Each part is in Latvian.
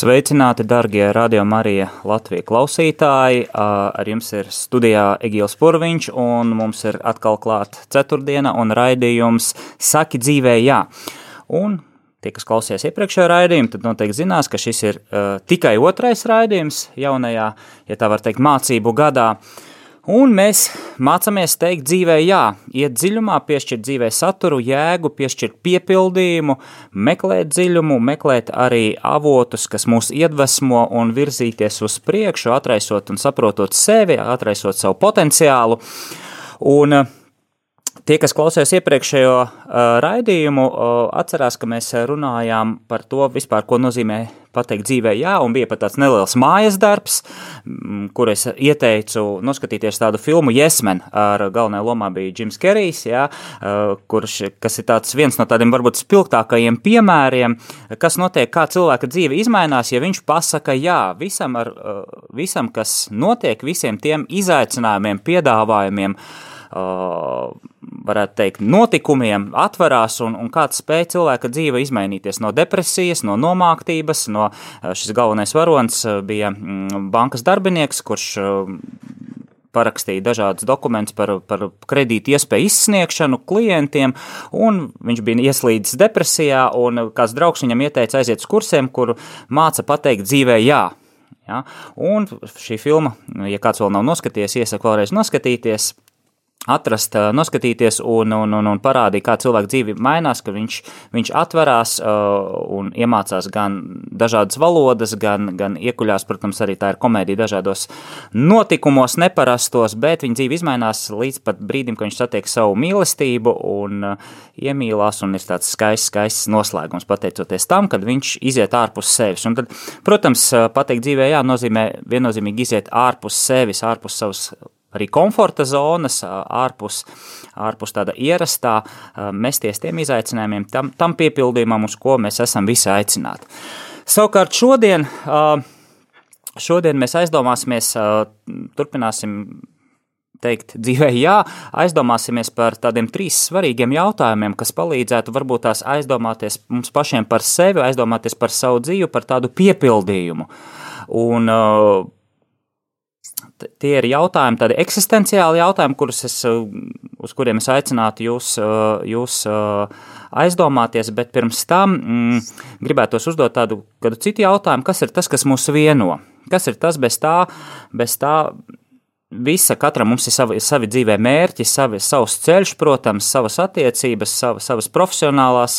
Sveicināti, darbie radio Marija Latvijas klausītāji. Ar jums ir studijā Egīls Purviņš, un mums ir atkal klāta ceturtdiena un raidījums Saki dzīvē, jā. Un tie, kas klausījās iepriekšējā raidījumā, tad noteikti zinās, ka šis ir uh, tikai otrais raidījums jaunajā, ja tā var teikt, mācību gadā. Uh, Un mēs mācāmies teikt dzīvē, jā, iet dziļumā, piešķirt dzīvē saturu, jēgu, piešķirt piepildījumu, meklēt dziļumu, meklēt arī avotus, kas mūs iedvesmo un virzīties uz priekšu, atraisot un saprotot sevi, atraisot savu potenciālu. Un Tie, kas klausījās iepriekšējo uh, raidījumu, uh, atcerās, ka mēs runājām par to vispār, ko nozīmē pateikt dzīvē jā, un bija pat tāds neliels mājas darbs, kur es ieteicu noskatīties tādu filmu Jesmen, ar galvenajā lomā bija Jims Kerijs, jā, uh, kurš, kas ir tāds viens no tādiem varbūt spilgtākajiem piemēriem, kas notiek, kā cilvēka dzīve izmainās, ja viņš pasaka jā visam, ar, visam kas notiek, visiem tiem izaicinājumiem, piedāvājumiem, uh, varētu teikt, notikumiem atverās un, un kāds spēja cilvēka dzīve izmainīties no depresijas, no nomāktības, no šis galvenais varonis bija mm, bankas darbinieks, kurš parakstīja dažādus dokumentus par, par kredītu iespēju izsniegšanu klientiem, un viņš bija ieslīdis depresijā, un kāds draugs viņam ieteica aiziet uz kursiem, kur māca pateikt dzīvē jā. Ja? Un šī filma, ja kāds vēl nav noskatījies, iesaku vēlreiz noskatīties, atrast, noskatīties un, un, un, un parādīt, kā cilvēka dzīve mainās, ka viņš, viņš atverās un iemācās gan dažādas valodas, gan, gan iekuļās, protams, arī tā ir komēdija dažādos notikumos, neparastos, bet viņa dzīve izmainās līdz pat brīdim, kad viņš satiek savu mīlestību un iemīlās un ir tāds skaists, skaists noslēgums pateicoties tam, kad viņš iziet ārpus sevis. Un tad, protams, pateikt dzīvē jā, nozīmē viennozīmīgi iziet ārpus sevis, ārpus savas arī komforta zonas, ārpus, ārpus tāda ierastā, mesties tiem izaicinājumiem, tam, tam piepildījumam, uz ko mēs esam visi aicināti. Savukārt šodien, šodien mēs aizdomāsimies, turpināsim teikt dzīvē jā, aizdomāsimies par tādiem trīs svarīgiem jautājumiem, kas palīdzētu varbūt tās aizdomāties mums pašiem par sevi, aizdomāties par savu dzīvi, par tādu piepildījumu. Un uh, tie ir jautājumi, tādi eksistenciāli jautājumi, kurus es, uh, uz kuriem es aicinātu jūs, uh, jūs uh, aizdomāties, bet pirms tam mm, gribētos uzdot tādu kādu citu jautājumu, kas ir tas, kas mūs vieno? Kas ir tas bez tā, bez tā Visa katram mums ir savi, savi dzīvē mērķi, savi, savs ceļš, protams, savas attiecības, savas, savas profesionālās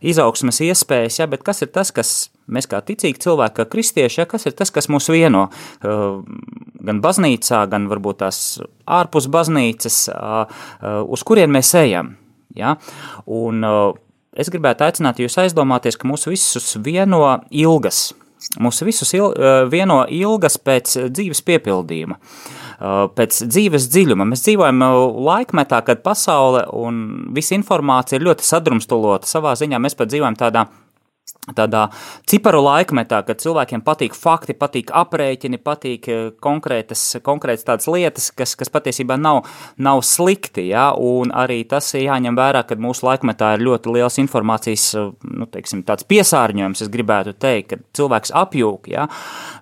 izaugsmes iespējas, ja, bet kas ir tas, kas mēs kā ticīgi cilvēki, kā kristieši, ja, kas ir tas, kas mūs vieno gan baznīcā, gan varbūt tās ārpus baznīcas, uz kurien mēs ejam. Ja? Un es gribētu aicināt jūs aizdomāties, ka mūs visus vieno ilgas, mūs visus il, vieno ilgas pēc dzīves piepildījuma. Pēc dzīves dziļuma. Mēs dzīvojam laikmetā, kad pasaule un visa informācija ir ļoti sadrumstalota. Savā ziņā mēs pat dzīvojam tādā tādā ciparu laikmetā, kad cilvēkiem patīk fakti, patīk aprēķini, patīk eh, konkrētas, konkrētas tādas lietas, kas, kas patiesībā nav, nav slikti, ja? un arī tas ir jāņem vērā, kad mūsu laikmetā ir ļoti liels informācijas, eh, nu, teiksim, piesārņojums, es gribētu teikt, ka cilvēks apjūk, ja?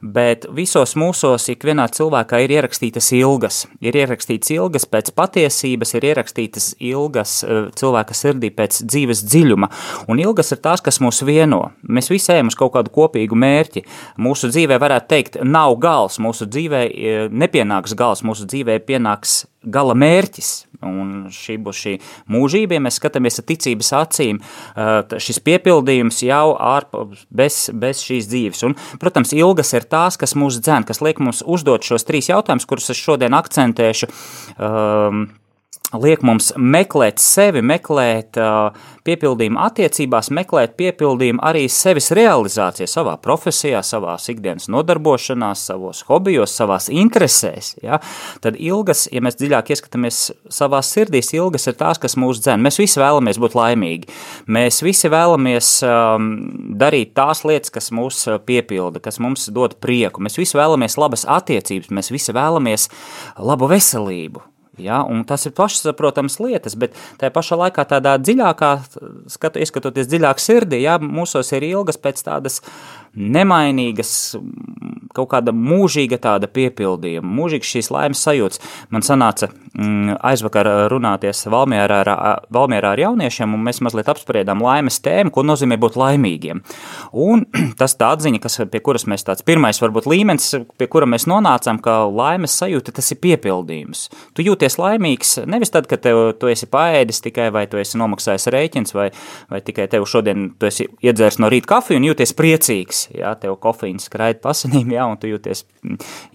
bet visos mūsos ikvienā cilvēkā ir ierakstītas ilgas, ir ierakstītas ilgas pēc patiesības, ir ierakstītas ilgas eh, cilvēka sirdī pēc dzīves dziļuma, un ilgas ir tās, kas mūs vieno, Mēs visi ejam uz kaut kādu kopīgu mērķi. Mūsu dzīvē, varētu teikt, nav gals, mūsu dzīvē e, nepienāks gals, mūsu dzīvē pienāks gala mērķis. Un šī būs šī mūžība, ja mēs skatāmies ar ticības acīm, e, šis piepildījums jau ārpus bez, bez šīs dzīves. Un, protams, ilgas ir tās, kas mūs dzēn, kas liek mums uzdot šos trīs jautājumus, kurus es šodien akcentēšu. Um, liek mums meklēt sevi, meklēt uh, piepildījumu attiecībās, meklēt piepildījumu arī sevis realizācijā, savā profesijā, savā ikdienas nodarbošanās, savos hobijos, savās interesēs. Ja? Tad ilgas, ja mēs dziļāk ieskatāmies savā sirdīs, ilgas ir tās, kas mūs dzen. Mēs visi vēlamies būt laimīgi. Mēs visi vēlamies um, darīt tās lietas, kas mūs piepilda, kas mums dod prieku. Mēs visi vēlamies labas attiecības, mēs visi vēlamies labu veselību. Ja, tas ir pašsaprotams lietas, bet tajā pašā laikā tādā dziļākā, skatu, ieskatoties dziļāk sirdī, ja, mūsos ir ilgas pēc tādas nemainīgas, kaut kāda mūžīga tāda piepildījuma, mūžīgs šīs laimes sajūts. Man sanāca mm, aizvakar runāties Valmierā ar, Valmierā ar jauniešiem, un mēs mazliet apspriedām laimes tēmu, ko nozīmē būt laimīgiem. Un tas tā atziņa, kas, pie kuras mēs tāds pirmais varbūt līmenis, pie kura mēs nonācām, ka laimes sajūta tas ir piepildījums. Tu jūties laimīgs nevis tad, kad tev, tu esi paēdis tikai vai tu esi nomaksājis rēķins vai, vai tikai tev šodien tu esi iedzērs no rīta kafiju un jūties priecīgs jā, tev kofīns skraid pasinīm, jā, un tu jūties,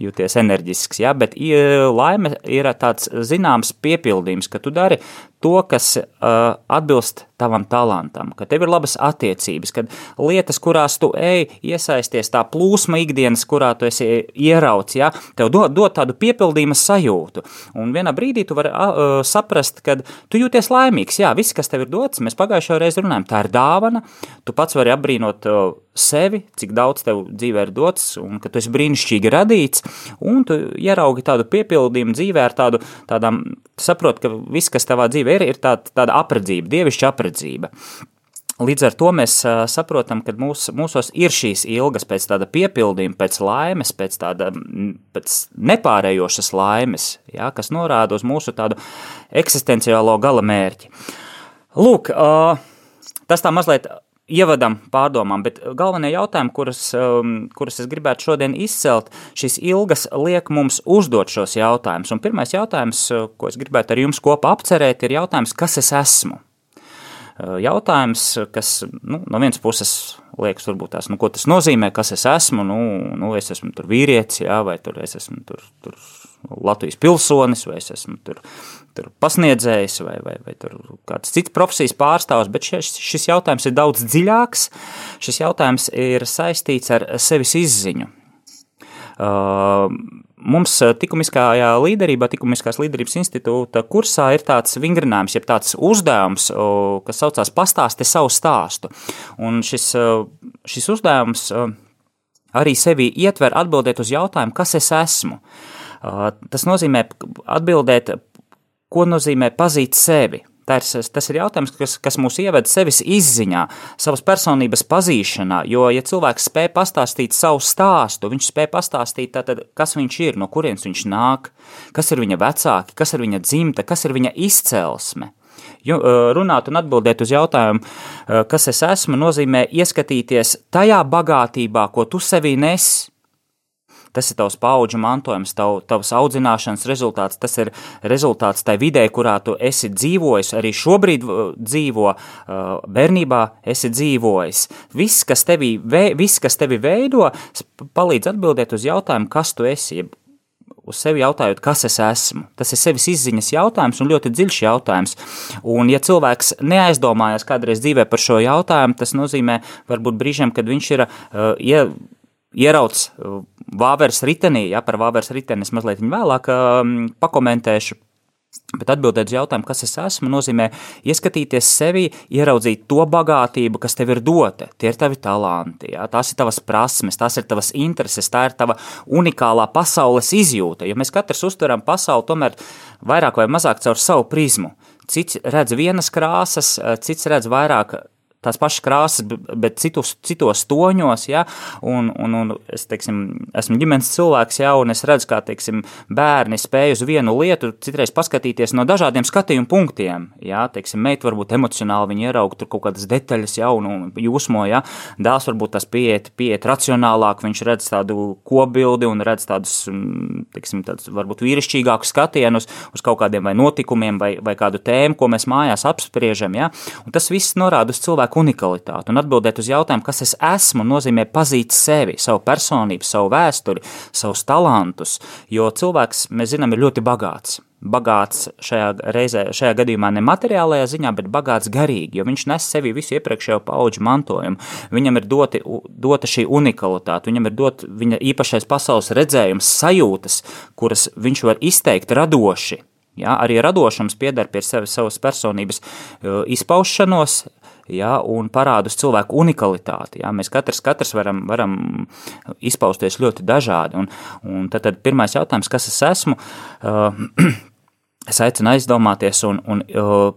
jūties enerģisks, jā, bet laime ir tāds zināms piepildījums, ka tu dari to, kas uh, atbilst tavam talantam, ka tev ir labas attiecības, kad lietas, kurās tu ej, iesaisties, tā plūsma ikdienas, kurā tu esi ierauts, ja, tev dod, dod tādu piepildījuma sajūtu. Un vienā brīdī tu vari uh, saprast, ka tu jūties laimīgs. Jā, viss, kas tev ir dots, mēs pagājušajā reizē runājām, tā ir dāvana. Tu pats vari apbrīnot uh, sevi, cik daudz tev dzīvē ir dots, un ka tu esi brīnišķīgi radīts, un tu ieraugi tādu piepildījumu dzīvē ar tādu, tādām, saproti, ka viss, kas tavā dzīvē ir, ir tā, tāda apredzība, dievišķa apredzība. Līdz ar to mēs saprotam, ka mūs, mūsos ir šīs ilgas pēc tāda piepildījuma, pēc laimes, pēc tāda pēc nepārējošas laimes, ja, kas norāda uz mūsu tādu eksistenciālo gala mērķi. Lūk, tas tā mazliet ievadam pārdomām, bet galvenie jautājumi, kuras, um, kuras es gribētu šodien izcelt, šīs ilgas liek mums uzdot šos jautājumus. Un pirmais jautājums, uh, ko es gribētu ar jums kopā apcerēt, ir jautājums, kas es esmu? Uh, jautājums, kas nu, no vienas puses liekas, varbūt tās, nu, ko tas nozīmē, kas es esmu. Nu, nu, es esmu vīrietis, jā, vai tur es esmu tur, tur Latvijas pilsonis, vai es esmu tur, tur pasniedzējis, vai, vai, vai kāds cits profesijas pārstāvs, bet šis, šis jautājums ir daudz dziļāks. Šis jautājums ir saistīts ar sevis izziņu. Uh, mums likumiskajā līderībā, likumiskās līderības institūta kursā ir tāds vingrinājums, jeb tāds uzdevums, kas saucās pastāsti savu stāstu. Un šis, šis uzdevums arī sevi ietver atbildēt uz jautājumu, kas es esmu. Uh, Tas nozīmē atbildēt, ko nozīmē pazīt sevi. Tas, tas ir jautājums, kas, kas mūs ieved sevis izziņā, savas personības pazīšanā. Jo, ja cilvēks spēj pastāstīt savu stāstu, viņš spēj pastāstīt, tātad, kas viņš ir, no kurienes viņš nāk, kas ir viņa vecāki, kas ir viņa dzimta, kas ir viņa izcelsme. Runāt un atbildēt uz jautājumu, kas es esmu, nozīmē ieskatīties tajā bagātībā, ko tu sevī nesi tas ir tavs paudžu mantojums, tav, tavs audzināšanas rezultāts, tas ir rezultāts tai vidē, kurā tu esi dzīvojis, arī šobrīd dzīvo, bērnībā esi dzīvojis. Viss, kas tevi, viss, kas tevi veido, palīdz atbildēt uz jautājumu, kas tu esi, uz sevi jautājot, kas es esmu. Tas ir sevis izziņas jautājums un ļoti dziļš jautājums. Un, ja cilvēks neaizdomājas kādreiz dzīvē par šo jautājumu, tas nozīmē varbūt brīžiem, kad viņš ir uh, ierauts uh, Vāveres ritenī, ja par Vāveres riteni es mazliet vēlāk um, pakomentēšu. Bet atbildēt uz jautājumu, kas es esmu, nozīmē ieskatīties sevi, ieraudzīt to bagātību, kas tev ir dota. Tie ir tavi talanti, jā, tās ir tavas prasmes, tās ir tavas intereses, tā ir tava unikālā pasaules izjūta. Jo mēs katrs uztveram pasauli tomēr vairāk vai mazāk caur savu prizmu. Cits redz vienas krāsas, cits redz vairāk tās pašas krāsas, bet citus, citos toņos, ja, un, un, un es, teiksim, esmu ģimenes cilvēks, ja, un es redzu, kā, teiksim, bērni spēj uz vienu lietu citreiz paskatīties no dažādiem skatījumu punktiem, ja, teiksim, meita varbūt emocionāli viņi ieraug tur kaut kādas detaļas, ja, un, jūsmo, ja, dēls varbūt tas pieiet, pieiet racionālāk, viņš redz tādu kobildi un redz tādus, mm, teiksim, tādus varbūt vīrišķīgākus skatienus uz kaut kādiem vai notikumiem vai, vai kādu tēmu, ko mēs mājās apspriežam, ja, un tas viss norāda uz cilvēku cilvēka unikalitāti. Un atbildēt uz jautājumu, kas es esmu, nozīmē pazīt sevi, savu personību, savu vēsturi, savus talantus. Jo cilvēks, mēs zinām, ir ļoti bagāts bagāts šajā, reizē, šajā gadījumā ne materiālajā ziņā, bet bagāts garīgi, jo viņš nes sevi visu iepriekšējo pauģu mantojumu. Viņam ir doti, dota šī unikalitāte, viņam ir dot viņa īpašais pasaules redzējums, sajūtas, kuras viņš var izteikt radoši. Ja, arī radošums pieder pie sevis, savas personības uh, izpaušanos, ja, un parāda uz cilvēku unikalitāti. Ja. Mēs katrs, katrs varam, varam izpausties ļoti dažādi. Un, un tad, tad pirmais jautājums, kas es esmu? Uh, Es aicinu aizdomāties un, un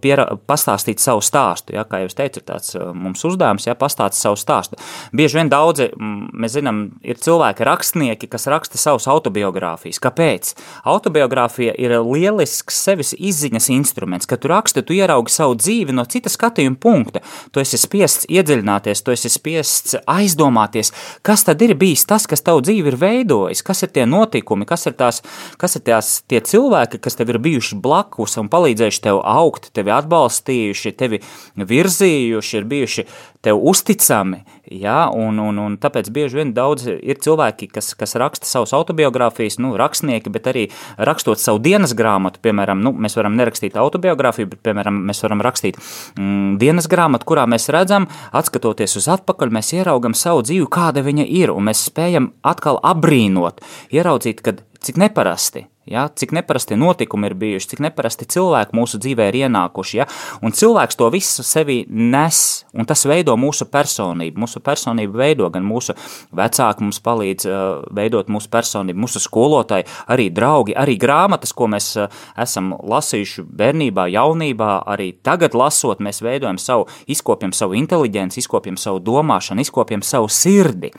piera, pastāstīt savu stāstu. Ja, kā jau es teicu, ir tāds mums uzdevums, ja pastāstīt savu stāstu. Bieži vien daudzi, mēs zinām, ir cilvēki, rakstnieki, kas raksta savus autobiogrāfijas. Kāpēc? Autobiogrāfija ir lielisks sevis izziņas instruments. Kad tu raksti, tu ieraugi savu dzīvi no citas skatījuma punkta. Tu esi spiests iedziļināties, tu esi spiests aizdomāties, kas tad ir bijis tas, kas tavu dzīvi ir veidojis, kas ir tie notikumi, kas ir, tās, kas ir tās, tie cilvēki, kas tev ir bijuši blakus un palīdzējuši tev augt, tevi atbalstījuši, tevi virzījuši, ir bijuši tev uzticami. Ja? Un, un, un tāpēc bieži vien daudz ir cilvēki, kas, kas raksta savus autobiogrāfijas, nu, rakstnieki, bet arī rakstot savu dienas grāmatu, piemēram, nu, mēs varam nerakstīt autobiogrāfiju, bet, piemēram, mēs varam rakstīt mm, dienas grāmatu, kurā mēs redzam, atskatoties uz atpakaļ, mēs ieraugam savu dzīvi, kāda viņa ir, un mēs spējam atkal apbrīnot, ieraudzīt, kad cik neparasti Ja, cik neparasti notikumi ir bijuši, cik neparasti cilvēki mūsu dzīvē ir ienākuši. Ja, un cilvēks to visu sevi nes, un tas veido mūsu personību. Mūsu personību veido gan mūsu vecāki, mums palīdz uh, veidot mūsu personību, mūsu skolotāji, arī draugi, arī grāmatas, ko mēs uh, esam lasījuši bērnībā, jaunībā, arī tagad lasot, mēs veidojam savu, izkopjam savu inteliģenci, izkopjam savu domāšanu, izkopjam savu sirdi.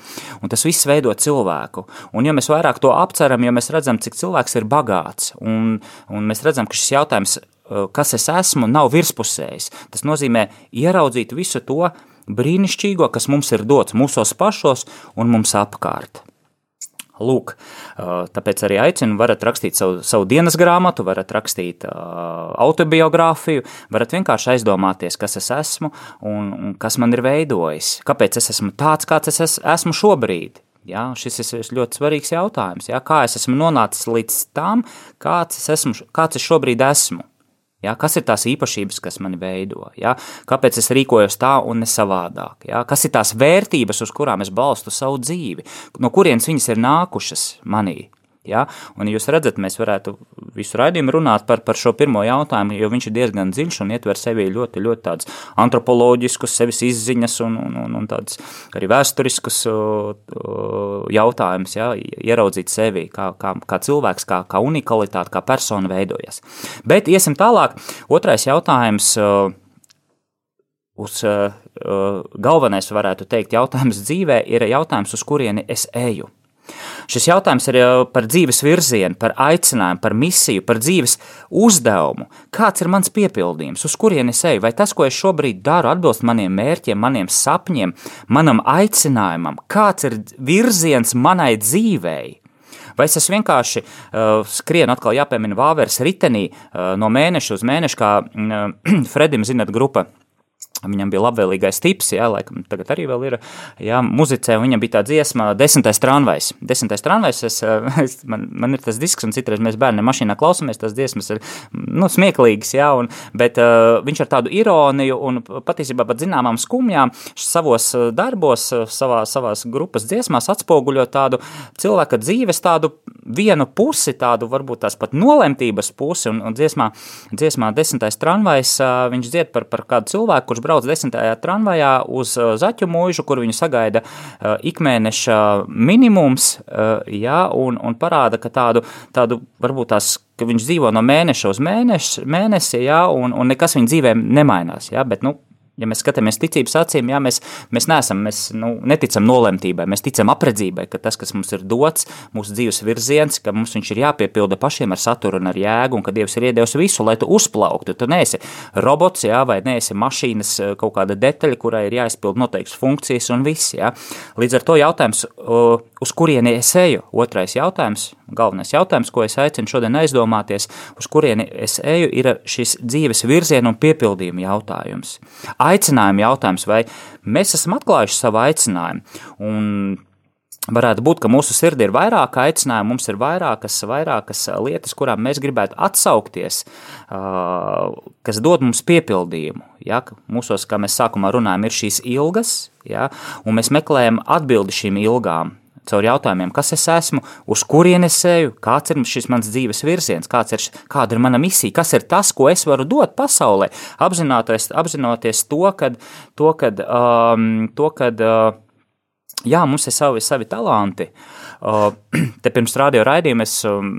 Un tas viss veido cilvēku. Un ja mēs vairāk to apceram, ja mēs redzam, cik cilvēks ir bagāts, bagāts. Un, un mēs redzam, ka šis jautājums, uh, kas es esmu, nav virspusējs. Tas nozīmē ieraudzīt visu to brīnišķīgo, kas mums ir dots mūsos pašos un mums apkārt. Lūk, uh, tāpēc arī aicinu, varat rakstīt savu, savu dienas grāmatu, varat rakstīt uh, autobiogrāfiju, varat vienkārši aizdomāties, kas es esmu un, un kas man ir veidojis, kāpēc es esmu tāds, kāds es esmu šobrīd. Ja, šis ir ļoti svarīgs jautājums. Ja, kā es esmu nonācis līdz tam, kāds es, esmu, kāds es šobrīd esmu? Ja, kas ir tās īpašības, kas mani veido? Ja? Kāpēc es rīkojos tā un ne savādāk? Ja? Kas ir tās vērtības, uz kurām es balstu savu dzīvi? No kurienes viņas ir nākušas manī? Ja? Un jūs redzat, mēs varētu visu raidījumu runāt par, par šo pirmo jautājumu, jo viņš ir diezgan dziļš un ietver sevī ļoti, ļoti tāds antropoloģiskus, sevis izziņas un, un, un, un tāds arī vēsturiskus jautājumus, ja? ieraudzīt sevi kā, kā, kā cilvēks, kā, kā unikalitāte, kā persona veidojas. Bet iesim tālāk. Otrais jautājums uz galvenais, varētu teikt, jautājums dzīvē ir jautājums, uz kurieni es eju. Šis jautājums ir par dzīves virzienu, par aicinājumu, par misiju, par dzīves uzdevumu. Kāds ir mans piepildījums, uz kurien es eju? Vai tas, ko es šobrīd daru, atbilst maniem mērķiem, maniem sapņiem, manam aicinājumam? Kāds ir virziens manai dzīvei? Vai es vienkārši uh, skrienu, atkal jāpiemina Vāveres ritenī uh, no mēneša uz mēnešu, kā uh, Fredim, zinat, grupa Viņam bija labvēlīgais tips, jā, laikam tagad arī vēl ir, jā, muzicē, viņam bija tā dziesma desmitais tramvajs. Desmitais tramvajs, es, es, man, man ir tas disks, un citreiz mēs bērni mašīnā klausamies, tas dziesmas ir, nu, smieklīgas, jā, un, bet uh, viņš ar tādu ironiju un patiesībā pat zināmām skumjām savos darbos, savā, savās grupas dziesmās atspoguļo tādu cilvēka dzīves tādu vienu pusi, tādu varbūt tās pat nolemtības pusi, un, un dziesmā, dziesmā desmitais tramvajs uh, viņš dzied par, par kādu cilvēku, kurš brauc desmitajā tramvajā uz uh, Zaķu mūžu, kur viņu sagaida uh, ikmēneša minimums, uh, jā, un, un parāda, ka tādu, tādu varbūt tās ka viņš dzīvo no mēneša uz mēnesi, mēnesi jā, un, un nekas viņa dzīvē nemainās. Jā, bet, nu, Ja mēs skatāmies ticības acīm, jā, mēs, mēs neesam, mēs nu, neticam nolemtībai, mēs ticam apredzībai, ka tas, kas mums ir dots, mūsu dzīves virziens, ka mums viņš ir jāpiepilda pašiem ar saturu un ar jēgu, un ka Dievs ir iedevis visu, lai tu uzplauktu. Tu neesi robots, jā, vai neesi mašīnas eh, kaut kāda detaļa, kurai ir jāizpild noteikts funkcijas un viss. Jā. Līdz ar to jautājums, uz kurieni es eju? Otrais jautājums, galvenais jautājums, ko es aicinu šodien aizdomāties, uz kurieni es eju, ir šis dzīves virziena un piepildījuma jautājums. Aicinājuma jautājums, vai mēs esam atklājuši savu aicinājumu. Un Varētu būt, ka mūsu sirdī ir vairāk aicinājumu, mums ir vairākas, vairākas lietas, kurām mēs gribētu atsaukties, kas dod mums piepildījumu. Ja? Mūsos, kā mēs sākumā runājam, ir šīs ilgas, ja? un mēs meklējam atbildi šīm ilgām caur jautājumiem, kas es esmu, uz kurien es eju, kāds ir šis mans dzīves virziens, ir, kāda ir mana misija, kas ir tas, ko es varu dot pasaulē, apzinoties, apzinoties to, kad, to, kad, um, to, kad uh, jā, mums ir savi, savi talanti. Uh, te pirms radio raidījuma es um,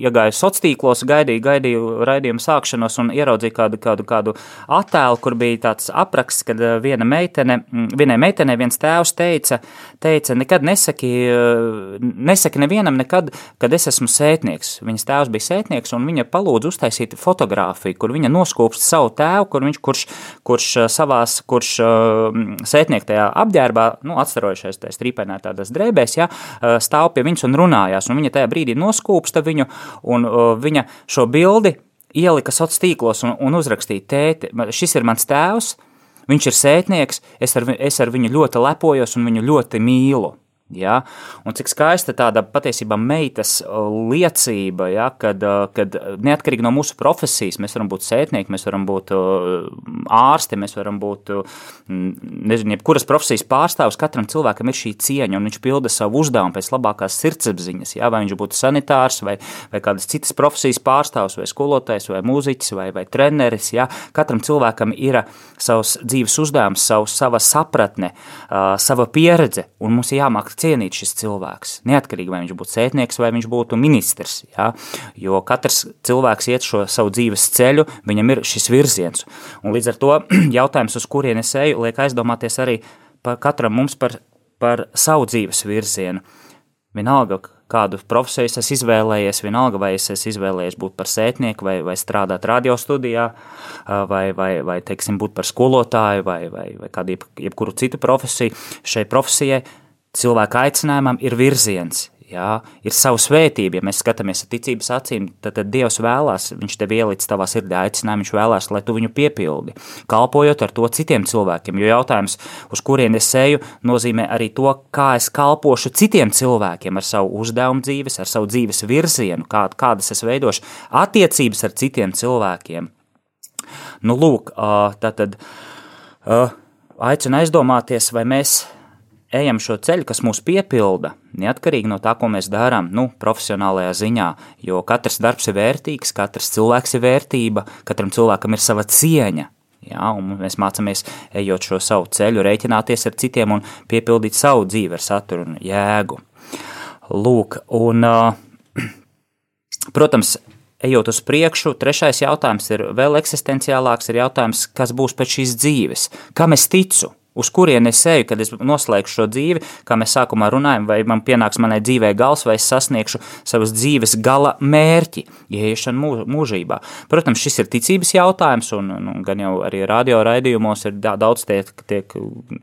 iegāju sociālos tīklos, gaidīju, gaidīju raidījumu sākšanos un ieraudzīju kādu, kādu, kādu attēlu, kur bija tāds apraksts, kad eh, viena meitene, mm, vienai meitenei viens tēvs teica, teica nekad nesaki, eh, nesaki nevienam nekad, kad es esmu sētnieks. Viņas tēvs bija sētnieks un viņa palūdza uztaisīt fotografiju, kur viņa noskūpst savu tēvu, kur viņš, kurš, kurš eh, savās, kurš sētniek tajā apģērbā, nu, atstarojušies tajā strīpainā tādās drēbēs, ja, stāv pie viņas un runājās, un viņa tajā brīdī noskūpsta viņu, un uh, viņa šo bildi ielika sociālos tīklos un, un uzrakstīja: Tēti, šis ir mans tēvs, viņš ir sētnieks, es ar, es ar viņu ļoti lepojos un viņu ļoti mīlu. Ja? Un cik skaista tāda patiesībā meitas liecība, ja? kad, kad neatkarīgi no mūsu profesijas, mēs varam būt sētnieki, mēs varam būt ārsti, mēs varam būt nezinu, jebkuras profesijas pārstāvs. Katram cilvēkam ir šī cieņa, un viņš pilda savu uzdevumu pēc labākās sirdsapziņas. Ja? Vai viņš būtu sanitārs, vai, vai kādas citas profesijas pārstāvs, vai skolotājs, vai mūziķis, vai, vai treneris. Ja? Katram cilvēkam ir savs dzīves uzdevums, savu, sava sapratne, sava pieredze, un mums jāmāk cienīt šis cilvēks. Neatkarīgi vai viņš būtu sētnieks vai viņš būtu ministrs. Ja? Jo katrs cilvēks iet šo savu dzīves ceļu, viņam ir šis virziens. Un līdz ar to jautājums, uz kurien es eju, liek aizdomāties arī par katram mums par, par savu dzīves virzienu. Vienalga, kādu profesiju es izvēlējies, vienalga, vai es esmu izvēlējies būt par sētnieku, vai, vai strādāt radiostudijā, vai, vai, vai teiksim, būt par skolotāju, vai, vai, vai kādu jebkuru citu profesiju. Šai profesijai cilvēka aicinājumam ir virziens. Jā, ir sava svētība. Ja mēs skatāmies ar ticības acīm, tad, tad Dievs vēlās, Viņš tev ielicis savā sirdī aicinājumu, Viņš vēlās, lai tu viņu piepildi, kalpojot ar to citiem cilvēkiem. Jo jautājums, uz kurien es eju, nozīmē arī to, kā es kalpošu citiem cilvēkiem ar savu uzdevumu dzīves, ar savu dzīves virzienu, kā, kādas es veidošu attiecības ar citiem cilvēkiem. Nu, lūk, tā tad aicinu aizdomāties, vai mēs ejam šo ceļu, kas mūs piepilda, neatkarīgi no tā, ko mēs darām, nu, profesionālajā ziņā. Jo katrs darbs ir vērtīgs, katrs cilvēks ir vērtība, katram cilvēkam ir sava cieņa. Ja, mēs mācāmies, ejot šo savu ceļu, rēķināties ar citiem un piepildīt savu dzīvi ar saturu un jēgu. Lūk, un, protams, ejot uz priekšu, trešais jautājums ir vēl eksistenciālāks, ir jautājums, kas būs pēc šīs dzīves, kam es ticu uz kurien es eju, kad es noslēgšu šo dzīvi, kā mēs sākumā runājam, vai man pienāks manai dzīvē gals, vai es sasniegšu savas dzīves gala mērķi, ieiešanu mūžībā. Protams, šis ir ticības jautājums, un, un gan jau arī radio raidījumos ir daudz tiek, tiek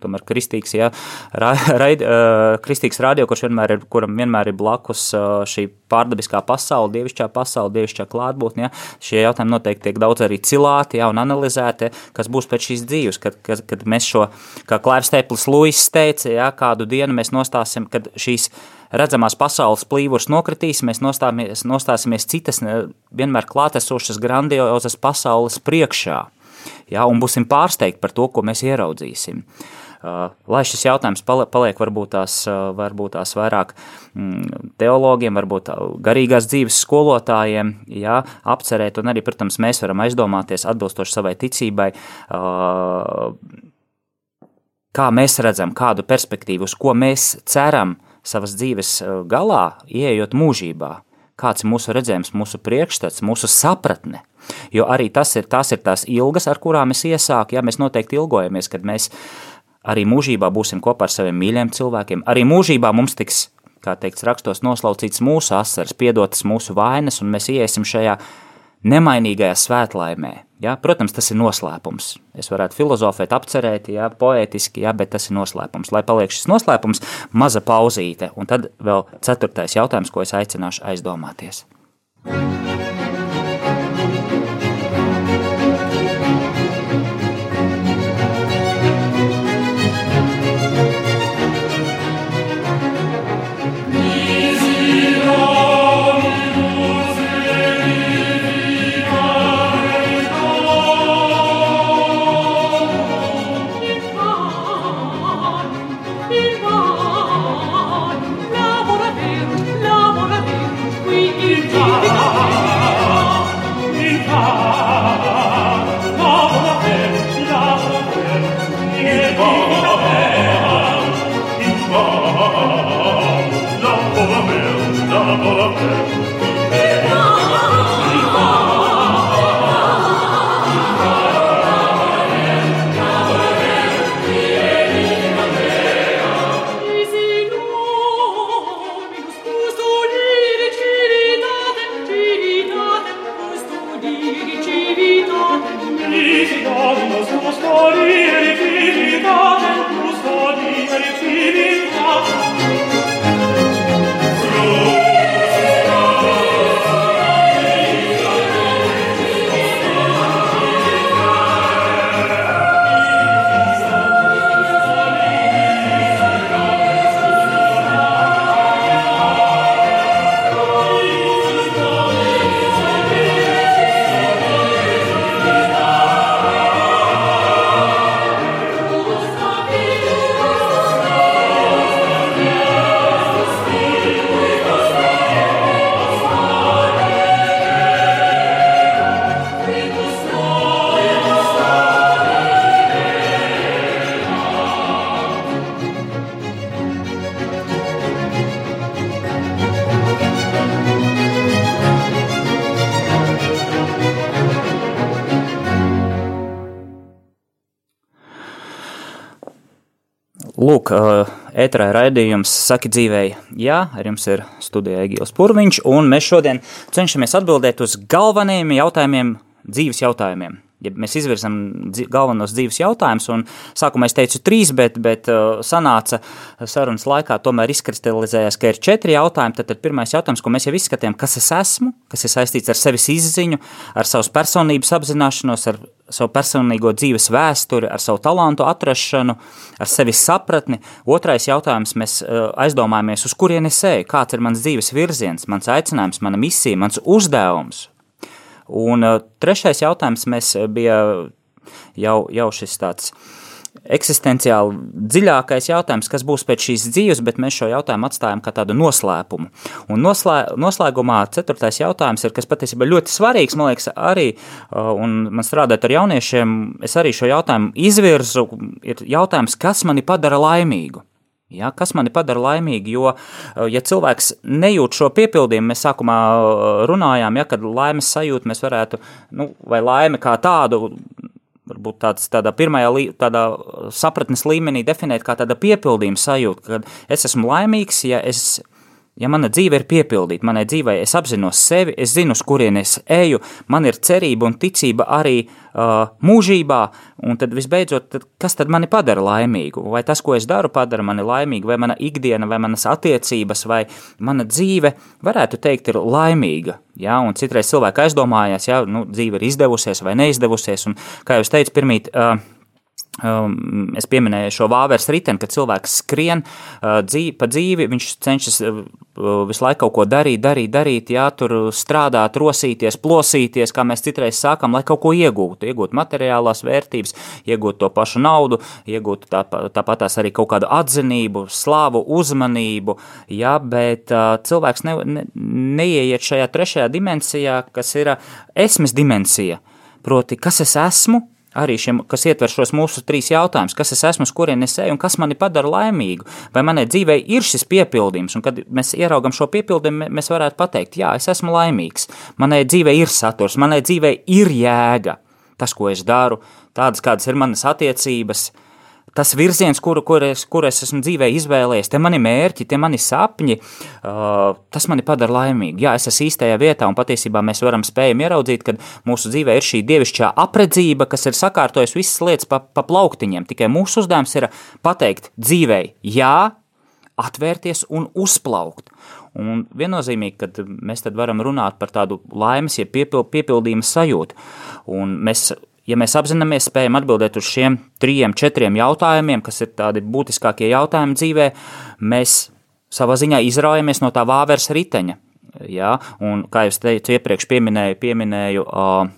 tomēr kristīgs, ja, ra, raid, uh, kristīgs radio, kurš vienmēr ir, kuram vienmēr ir blakus uh, šī pārdabiskā pasaule, dievišķā pasaule, dievišķā klātbūtne, ja, šie jautājumi noteikti tiek daudz arī cilāti, ja, un analizēti, kas būs pēc šīs dzīves, kad, kad, kad mēs šo kā Klaivs Stēplis Luis teica, ja, kādu dienu mēs nostāsim, kad šīs redzamās pasaules plīvurs nokritīs, mēs nostāsimies, nostāsimies citas vienmēr klātesošas grandiozas pasaules priekšā, ja, un būsim pārsteigti par to, ko mēs ieraudzīsim. Uh, lai šis jautājums paliek varbūt tās, uh, varbūt tās vairāk mm, teologiem, varbūt garīgās dzīves skolotājiem, jā, apcerēt, un arī, protams, mēs varam aizdomāties atbilstoši savai ticībai, kā mēs redzam, kādu perspektīvu, uz ko mēs ceram savas dzīves eh, galā, ieejot mūžībā. Kāds ir mūsu redzējums, mūsu priekšstats, mūsu sapratne. Jo arī tas ir, tas ir tās ilgas, ar kurām es iesāku. Ja mēs noteikti ilgojamies, kad mēs arī mūžībā būsim kopā ar saviem mīļiem cilvēkiem. Arī mūžībā mums tiks, kā teikts rakstos, noslaucīts mūsu asaras, piedotas mūsu vainas, un mēs iesim šajā nemainīgajā svētlaimē. Ja? Protams, tas ir noslēpums. Es varētu filozofēt, apcerēt, ja? poētiski, ja? bet tas ir noslēpums. Lai paliek šis noslēpums, maza pauzīte. Un tad vēl ceturtais jautājums, ko es aicināšu aizdomāties. Lūk, ētrā raidījums Saki dzīvēi, jā, ar jums ir studija Egīls Purviņš, un mēs šodien cenšamies atbildēt uz galvenajiem jautājumiem, dzīves jautājumiem ja mēs izvirzam galvenos dzīves jautājumus, un sākumā es teicu trīs, bet, bet uh, sanāca sarunas laikā, tomēr izkristalizējās, ka ir četri jautājumi. Tad, tad pirmais jautājums, ko mēs jau izskatījām, kas es esmu, kas ir saistīts ar sevis izziņu, ar savas personības apzināšanos, ar savu personīgo dzīves vēsturi, ar savu talantu atrašanu, ar sevis sapratni. Otrais jautājums, mēs uh, aizdomājamies, uz kurien es eju, kāds ir mans dzīves virziens, mans aicinājums, mana misija, mans uzdevums, Un uh, trešais jautājums mēs uh, bija jau, jau šis tāds eksistenciāli dziļākais jautājums, kas būs pēc šīs dzīves, bet mēs šo jautājumu atstājam kā tādu noslēpumu. Un noslē, noslēgumā ceturtais jautājums ir, kas patiesībā ļoti svarīgs, man liekas, arī, uh, un man strādāt ar jauniešiem, es arī šo jautājumu izvirzu, ir jautājums, kas mani padara laimīgu. Ja, kas mani padara laimīgu? Jo, eh, ja cilvēks nejūt šo piepildījumu, mēs sākumā eh, runājām, ja, kad laimes sajūta mēs varētu, nu, vai laime kā tādu, varbūt tāds, tādā pirmajā lī, tādā sapratnes līmenī definēt kā tāda piepildījuma sajūta, kad es esmu laimīgs, ja es Ja mana dzīve ir piepildīta, manai dzīvei es apzinos sevi, es zinu, uz kurien es eju, man ir cerība un ticība arī uh, mūžībā, un tad visbeidzot, tad kas tad mani padara laimīgu? Vai tas, ko es daru, padara mani laimīgu, vai mana ikdiena, vai manas attiecības, vai mana dzīve, varētu teikt, ir laimīga. Ja? Un citreiz cilvēki aizdomājās, ja nu, dzīve ir izdevusies vai neizdevusies, un, kā jau teicu, pirmīt, uh, es pieminēju šo vāveres riteni, kad cilvēks skrien uh, dzīvi, pa dzīvi, viņš cenšas uh, visu laiku kaut ko darīt, darīt, darīt, jā, tur strādāt, rosīties, plosīties, kā mēs citreiz sākam, lai kaut ko iegūtu, iegūt materiālās vērtības, iegūt to pašu naudu, iegūt tā, tāpat tās arī kaut kādu atzinību, slāvu, uzmanību, jā, bet uh, cilvēks ne, ne, neieiet šajā trešajā dimensijā, kas ir esmes dimensija, proti, kas es esmu, arī šiem, kas ietver šos mūsu trīs jautājumus, kas es esmu, kurien es eju un kas mani padara laimīgu, vai manai dzīvei ir šis piepildījums, un kad mēs ieraugam šo piepildījumu, mēs varētu pateikt, jā, es esmu laimīgs, manai dzīvei ir saturs, manai dzīvei ir jēga, tas, ko es daru, tādas, kādas ir manas attiecības, tas virziens, kuru, kur, es, kur es esmu dzīvē izvēlējies, tie mani mērķi, tie mani sapņi, uh, tas mani padara laimīgu. Jā, es esmu īstajā vietā, un patiesībā mēs varam spējam ieraudzīt, ka mūsu dzīvē ir šī dievišķā apredzība, kas ir sakārtojusi visas lietas pa, pa plauktiņiem. Tikai mūsu uzdevums ir pateikt dzīvei jā, atvērties un uzplaukt. Un viennozīmīgi, ka mēs tad varam runāt par tādu laimes, ja piepil, piepildījuma sajūtu. Un mēs ja mēs apzināmies, spējam atbildēt uz šiem trijiem, četriem jautājumiem, kas ir tādi būtiskākie jautājumi dzīvē, mēs savā ziņā izraujamies no tā vāveres riteņa. Ja? Un, kā jau teicu, iepriekš pieminēju, pieminēju uh,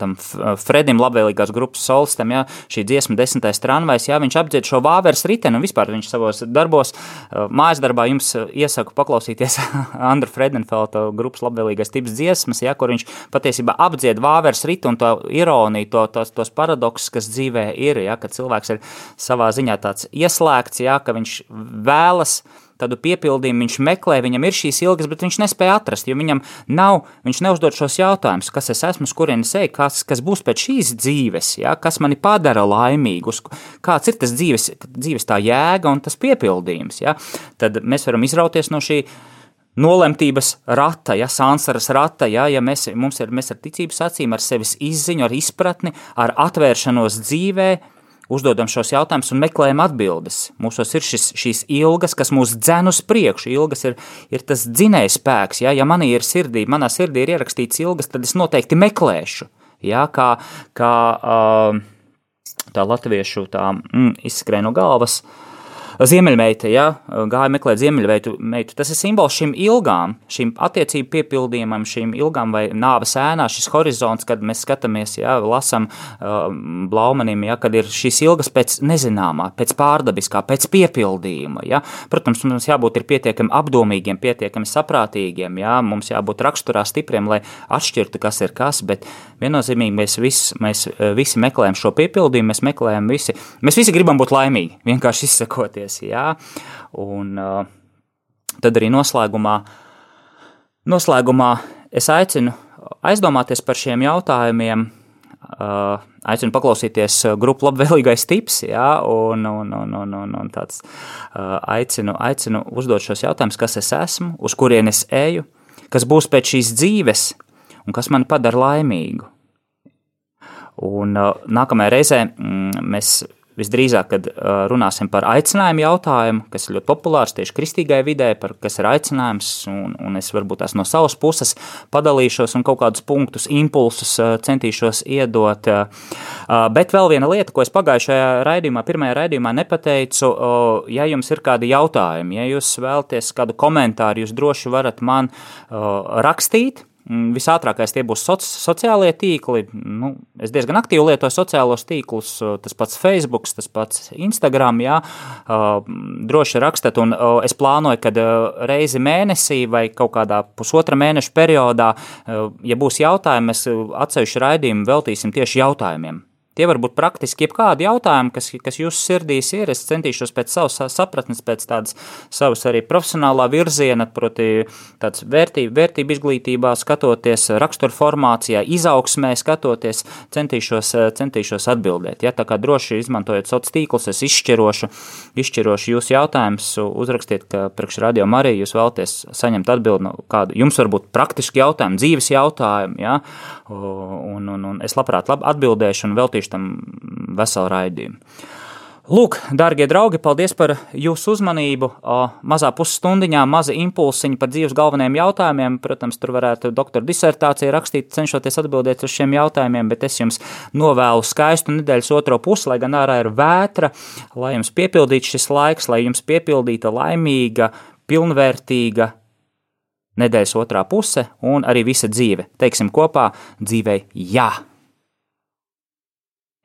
tam Fredim labvēlīgās grupas solstam, jā, šī dziesma desmitais tramvajs, jā, viņš apdzied šo vāveres riteni, un vispār viņš savos darbos, mājas darbā jums iesaku paklausīties Andra Fredenfelta grupas labvēlīgais tips dziesmas, jā, kur viņš patiesībā apdzied vāveres riti un to ironiju, to, tos, tos paradoksus, kas dzīvē ir, jā, ka cilvēks ir savā ziņā tāds ieslēgts, jā, ka viņš vēlas, uh, tādu piepildījumu viņš meklē, viņam ir šīs ilgas, bet viņš nespēja atrast, jo viņam nav, viņš neuzdod šos jautājumus, kas es esmu, kurienes eju, kas, kas būs pēc šīs dzīves, ja, kas mani padara laimīgu, kāds ir tas dzīves, dzīves tā jēga un tas piepildījums, ja, tad mēs varam izrauties no šī nolemtības rata, ja sānsaras rata, ja, ja mēs, mums ir, mēs ar ticības acīm, ar sevis izziņu, ar izpratni, ar atvēršanos dzīvē, uzdodam šos jautājumus un meklējam atbildes. Mūsos ir šis, šīs ilgas, kas mūs dzen uz priekšu. Ilgas ir, ir tas dzinējs spēks. Ja, ja manī ir sirdī, manā sirdī ir ierakstīts ilgas, tad es noteikti meklēšu. Ja, kā kā tā latviešu tā, mm, izskrēja no galvas. Uh, Ziemeļmeita, ja, gāja meklēt ziemeļmeitu, tas ir simbols šīm ilgām, šīm attiecību piepildījumam, šīm ilgām vai nāves ēnā, šis horizonts, kad mēs skatāmies, ja, lasam uh, blaumanim, ja, kad ir šīs ilgas pēc nezināmā, pēc pārdabiskā, pēc piepildījuma, ja. Protams, mums jābūt pietiekami apdomīgiem, pietiekami saprātīgiem, ja, mums jābūt raksturā stipriem, lai atšķirtu, kas ir kas, bet viennozīmīgi mēs, vis, mēs visi meklējam šo piepildījumu, mēs meklējam visi, mēs visi gribam būt laimīgi, vienkārši izsakoties rīkoties. Jā? Un uh, tad arī noslēgumā, noslēgumā es aicinu aizdomāties par šiem jautājumiem. Uh, aicinu paklausīties grupu labvēlīgais tips, jā, un, un, un, un, un, un tāds uh, aicinu, aicinu uzdot šos jautājumus, kas es esmu, uz kurien es eju, kas būs pēc šīs dzīves un kas mani padara laimīgu. Un uh, nākamajā reizē mm, mēs Visdrīzāk, kad runāsim par aicinājumu jautājumu, kas ir ļoti populārs tieši kristīgai vidē, par kas ir aicinājums, un, un es varbūt tās no savas puses padalīšos un kaut kādus punktus, impulsus centīšos iedot. Bet vēl viena lieta, ko es pagājušajā raidījumā, pirmajā raidījumā nepateicu, ja jums ir kādi jautājumi, ja jūs vēlaties kādu komentāru, jūs droši varat man rakstīt visātrākais tie būs soci sociālie tīkli. Nu, es diezgan aktīvi lietoju sociālos tīklus, tas pats Facebook, tas pats Instagram. Jā, droši rakstat, un es plānoju, ka reizi mēnesī vai kaut kādā pusotra mēneša periodā, ja būs jautājumi, mēs atsevišķu raidījumu veltīsim tieši jautājumiem. Tie var būt praktiski jebkādi jautājumi, kas, kas jūsu sirdīs ir. Es centīšos pēc savas sapratnes, pēc tādas savas arī profesionālā virziena, proti, tādas vērtību, vērtību izglītībā, skatoties raksturformācijā, izaugsmē, skatoties, centīšos, centīšos atbildēt. Ja? Tā kā droši izmantojot sociālos tīklus, es izšķirošu, izšķirošu jūsu jautājumus, uzrakstiet, ka priekš radio Marija jūs vēlaties saņemt atbildi no kādu jums varbūt praktiski jautājumu, dzīves jautājumu, ja? un, un, un es labprāt lab atbildēšu un veltīšu veltīšu tam veselu raidījumu. Lūk, darbie draugi, paldies par jūsu uzmanību. Mazā pusstundiņā, maza impulsiņa par dzīves galvenajiem jautājumiem. Protams, tur varētu doktora disertāciju rakstīt, cenšoties atbildēt uz šiem jautājumiem, bet es jums novēlu skaistu nedēļas otro pusi, lai gan ārā ir vētra, lai jums piepildītu šis laiks, lai jums piepildīta laimīga, pilnvērtīga nedēļas otrā puse un arī visa dzīve. Teiksim kopā dzīvei jā!